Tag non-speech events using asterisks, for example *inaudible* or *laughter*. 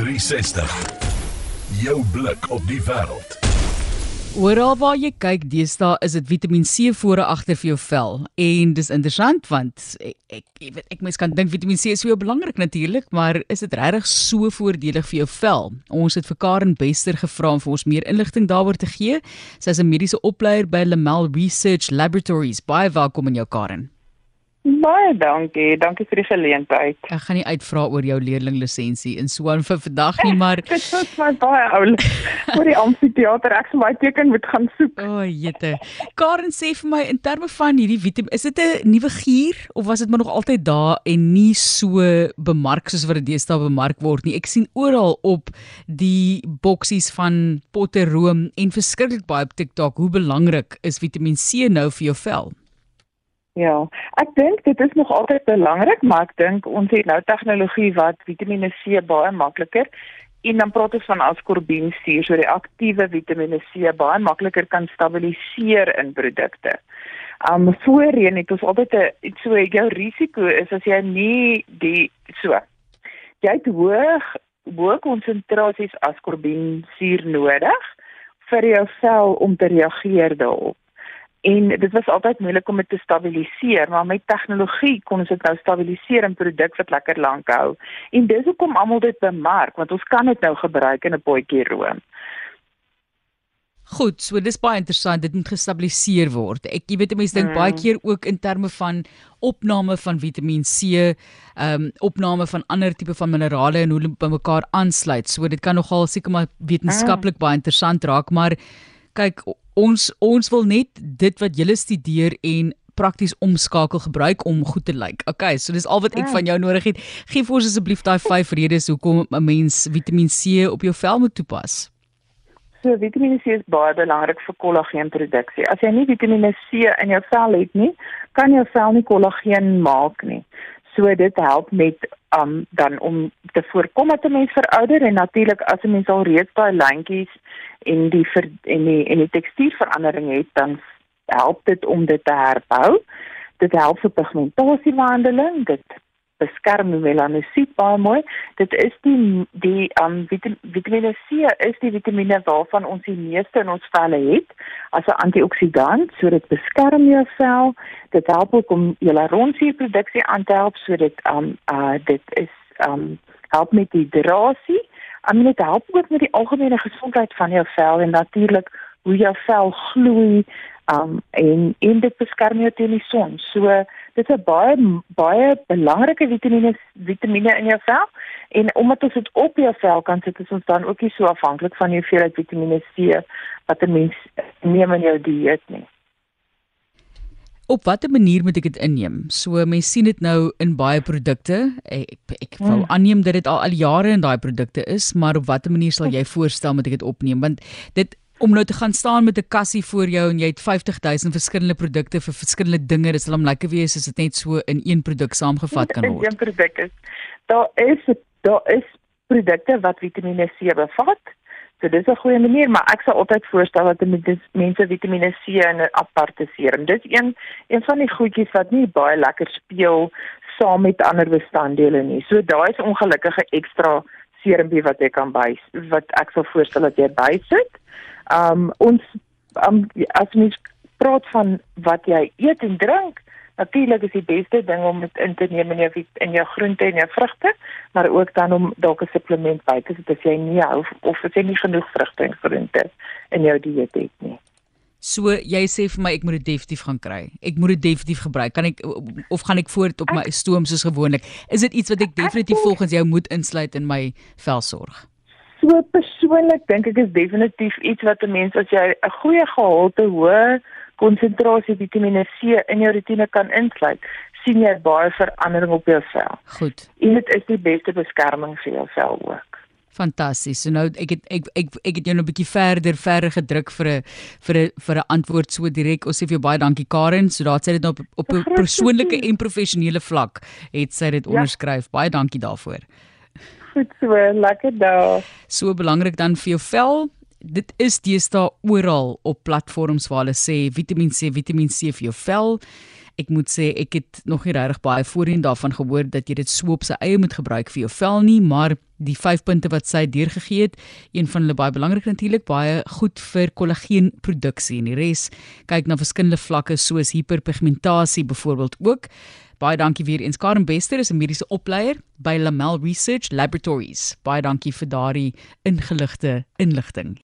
360. Jou blik op die wêreld. Oral waar jy kyk, deesdae is dit Vitamiin C voor en agter vir jou vel. En dis interessant want ek ek weet, ek mens kan dink Vitamiin C is so belangrik natuurlik, maar is dit regtig so voordelig vir jou vel? Ons het vir Karen Bester gevra om vir ons meer inligting daaroor te gee. Sy is 'n mediese opleier by Lamel Research Laboratories. Baie welkom in jou Karen. Baie dankie. Dankie vir die geleentheid. Ek gaan nie uitvra oor jou leerlinglisensie in Swaan vir vandag nie, maar *laughs* dit is my baie oulik. Vir die amfitheater ek sou my teken moet gaan soek. O, oh, jette. Karen sê vir my in terme van hierdie vitamien, is dit 'n nuwe gier of was dit maar nog altyd daar en nie so bemark soos wat dit deesdae bemark word nie? Ek sien oral op die boksies van potteroom en verskriklik baie op TikTok hoe belangrik is Vitamiin C nou vir jou vel? Ja, ek dink dit is nog altyd belangrik, maar ek dink ons het nou tegnologie wat Vitamiene C baie makliker en dan praat ons van ascorbiensuur, so die aktiewe Vitamiene C baie makliker kan stabiliseer in produkte. Um voorheen het ons altyd 'n so jou risiko is as jy nie die so jy het hoog hoë konsentrasies ascorbiensuur nodig vir jou sel om te reageer daarop. En dit was altyd moeilik om dit te stabiliseer, maar met tegnologie kon ons dit nou stabiliseer in produk wat lekker lank hou. En dis hoekom almal dit bemark, want ons kan dit nou gebruik in 'n potjie room. Goed, so dis baie interessant, dit moet gestabiliseer word. Ek jy weet mense dink mm. baie keer ook in terme van opname van Vitamiin C, ehm um, opname van ander tipe van minerale en hoe hulle by mekaar aansluit. So dit kan nogal seker maar wetenskaplik mm. baie interessant raak, maar kyk ons ons wil net dit wat julle studeer en prakties omskakel gebruik om goed te lyk. Okay, so dis al wat ek ja. van jou nodig het. Gee vir ons asseblief daai 5 redes hoekom 'n mens Vitamiin C op jou vel moet toepas. So Vitamiin C is baie belangrik vir kollageenproduksie. As jy nie Vitamiin C in jou vel het nie, kan jou vel nie kollageen maak nie. So dit help met um dan om te voorkom dat 'n mens verouder en natuurlik as 'n mens al reeds daai lyntjies en die ver, en die en die tekstuurverandering het dan help dit om dit te herbou. Dit help vir pigmentasiebehandeling, dit beskerm melanosiet baie mooi. Dit is die die um Vitamiene C is die vitamiene waarvan ons die meeste in ons velle het as 'n antioksidant, so dit beskerm jou vel. Dit help ook om hyaluronsuurproduksie aan te help, so dit um uh dit is um help met die hidrasie Om net help ook met die algemene gesondheid van jou vel en natuurlik hoe jou vel gloei um en en dit beskerm jou teen die son. So dit is 'n baie baie belangrike vitamiene vitamiene in jou vel en omdat ons dit op jou vel kan sit, is ons dan ook nie so afhanklik van die hoeveelheid vitamiene C wat 'n mens neem in jou dieet nie op watter manier moet ek dit inneem? So mense sien dit nou in baie produkte. Ek ek wou mm. aanneem dat dit al al jare in daai produkte is, maar op watter manier sal jy voorstel moet ek dit opneem? Want dit om nou te gaan staan met 'n kassie voor jou en jy het 50000 verskillende produkte vir verskillende dinge, dis al om lekker wees as dit net so in een produk saamgevat kan word. In een produk is. Daar is daar is produkte wat Vitamiene C bevat So dis 'n goeie manier, maar ek sal altyd voorstel dat mense Vitamiene C in 'n aparte serum. Dis een een van die goedjies wat nie baie lekker speel saam met ander bestanddele nie. So daai is ongelukkige ekstra serumpie wat jy kan by wat ek sal voorstel dat jy bysit. Um ons um, as mens praat van wat jy eet en drink, Natuurlik is die beste ding om dit in te neem in jou in jou groente en jou vrugte, maar ook dan om dalk 'n supplement by te sit as jy nie hou of as jy nie genoeg vrugte en groente in jou dieet het nie. So jy sê vir my ek moet dit definitief gaan kry. Ek moet dit definitief gebruik. Kan ek of gaan ek voort op my stoom soos gewoonlik? Is dit iets wat ek definitief ek volgens jou moet insluit in my velsorg? So persoonlik dink ek is definitief iets wat 'n mens as jy 'n goeie gehalte hoë konsentrasie Vitamiene C in jou rotine kan insluit, sien jy baie verandering op jou vel. Goed. En dit is die beste beskerming vir jou vel ook. Fantasties. So nou ek het ek ek ek het jou nou 'n bietjie verder verder gedruk vir 'n vir 'n vir 'n antwoord so direk. Ons sê vir jou baie dankie Karen. So daar sê dit nou op op 'n persoonlike en professionele vlak het sy dit ja. onderskryf. Ja. Baie dankie daarvoor. Goed so, lekker daai. So belangrik dan vir jou vel dit is deesdae oral op platforms waar hulle sê Vitamiin C, Vitamiin C vir jou vel. Ek moet sê ek het nog nie regtig baie voorheen daarvan gehoor dat jy dit so op sy eie moet gebruik vir jou vel nie, maar die 5 punte wat sy deurgegee het, een van hulle baie belangrik natuurlik, baie goed vir kollageenproduksie en die res kyk na verskillende vlakke soos hiperpigmentasie byvoorbeeld ook. Baie dankie weer eens Karen Bester is 'n mediese opleier by Lamel Research Laboratories. Baie dankie vir daardie ingeligte inligting.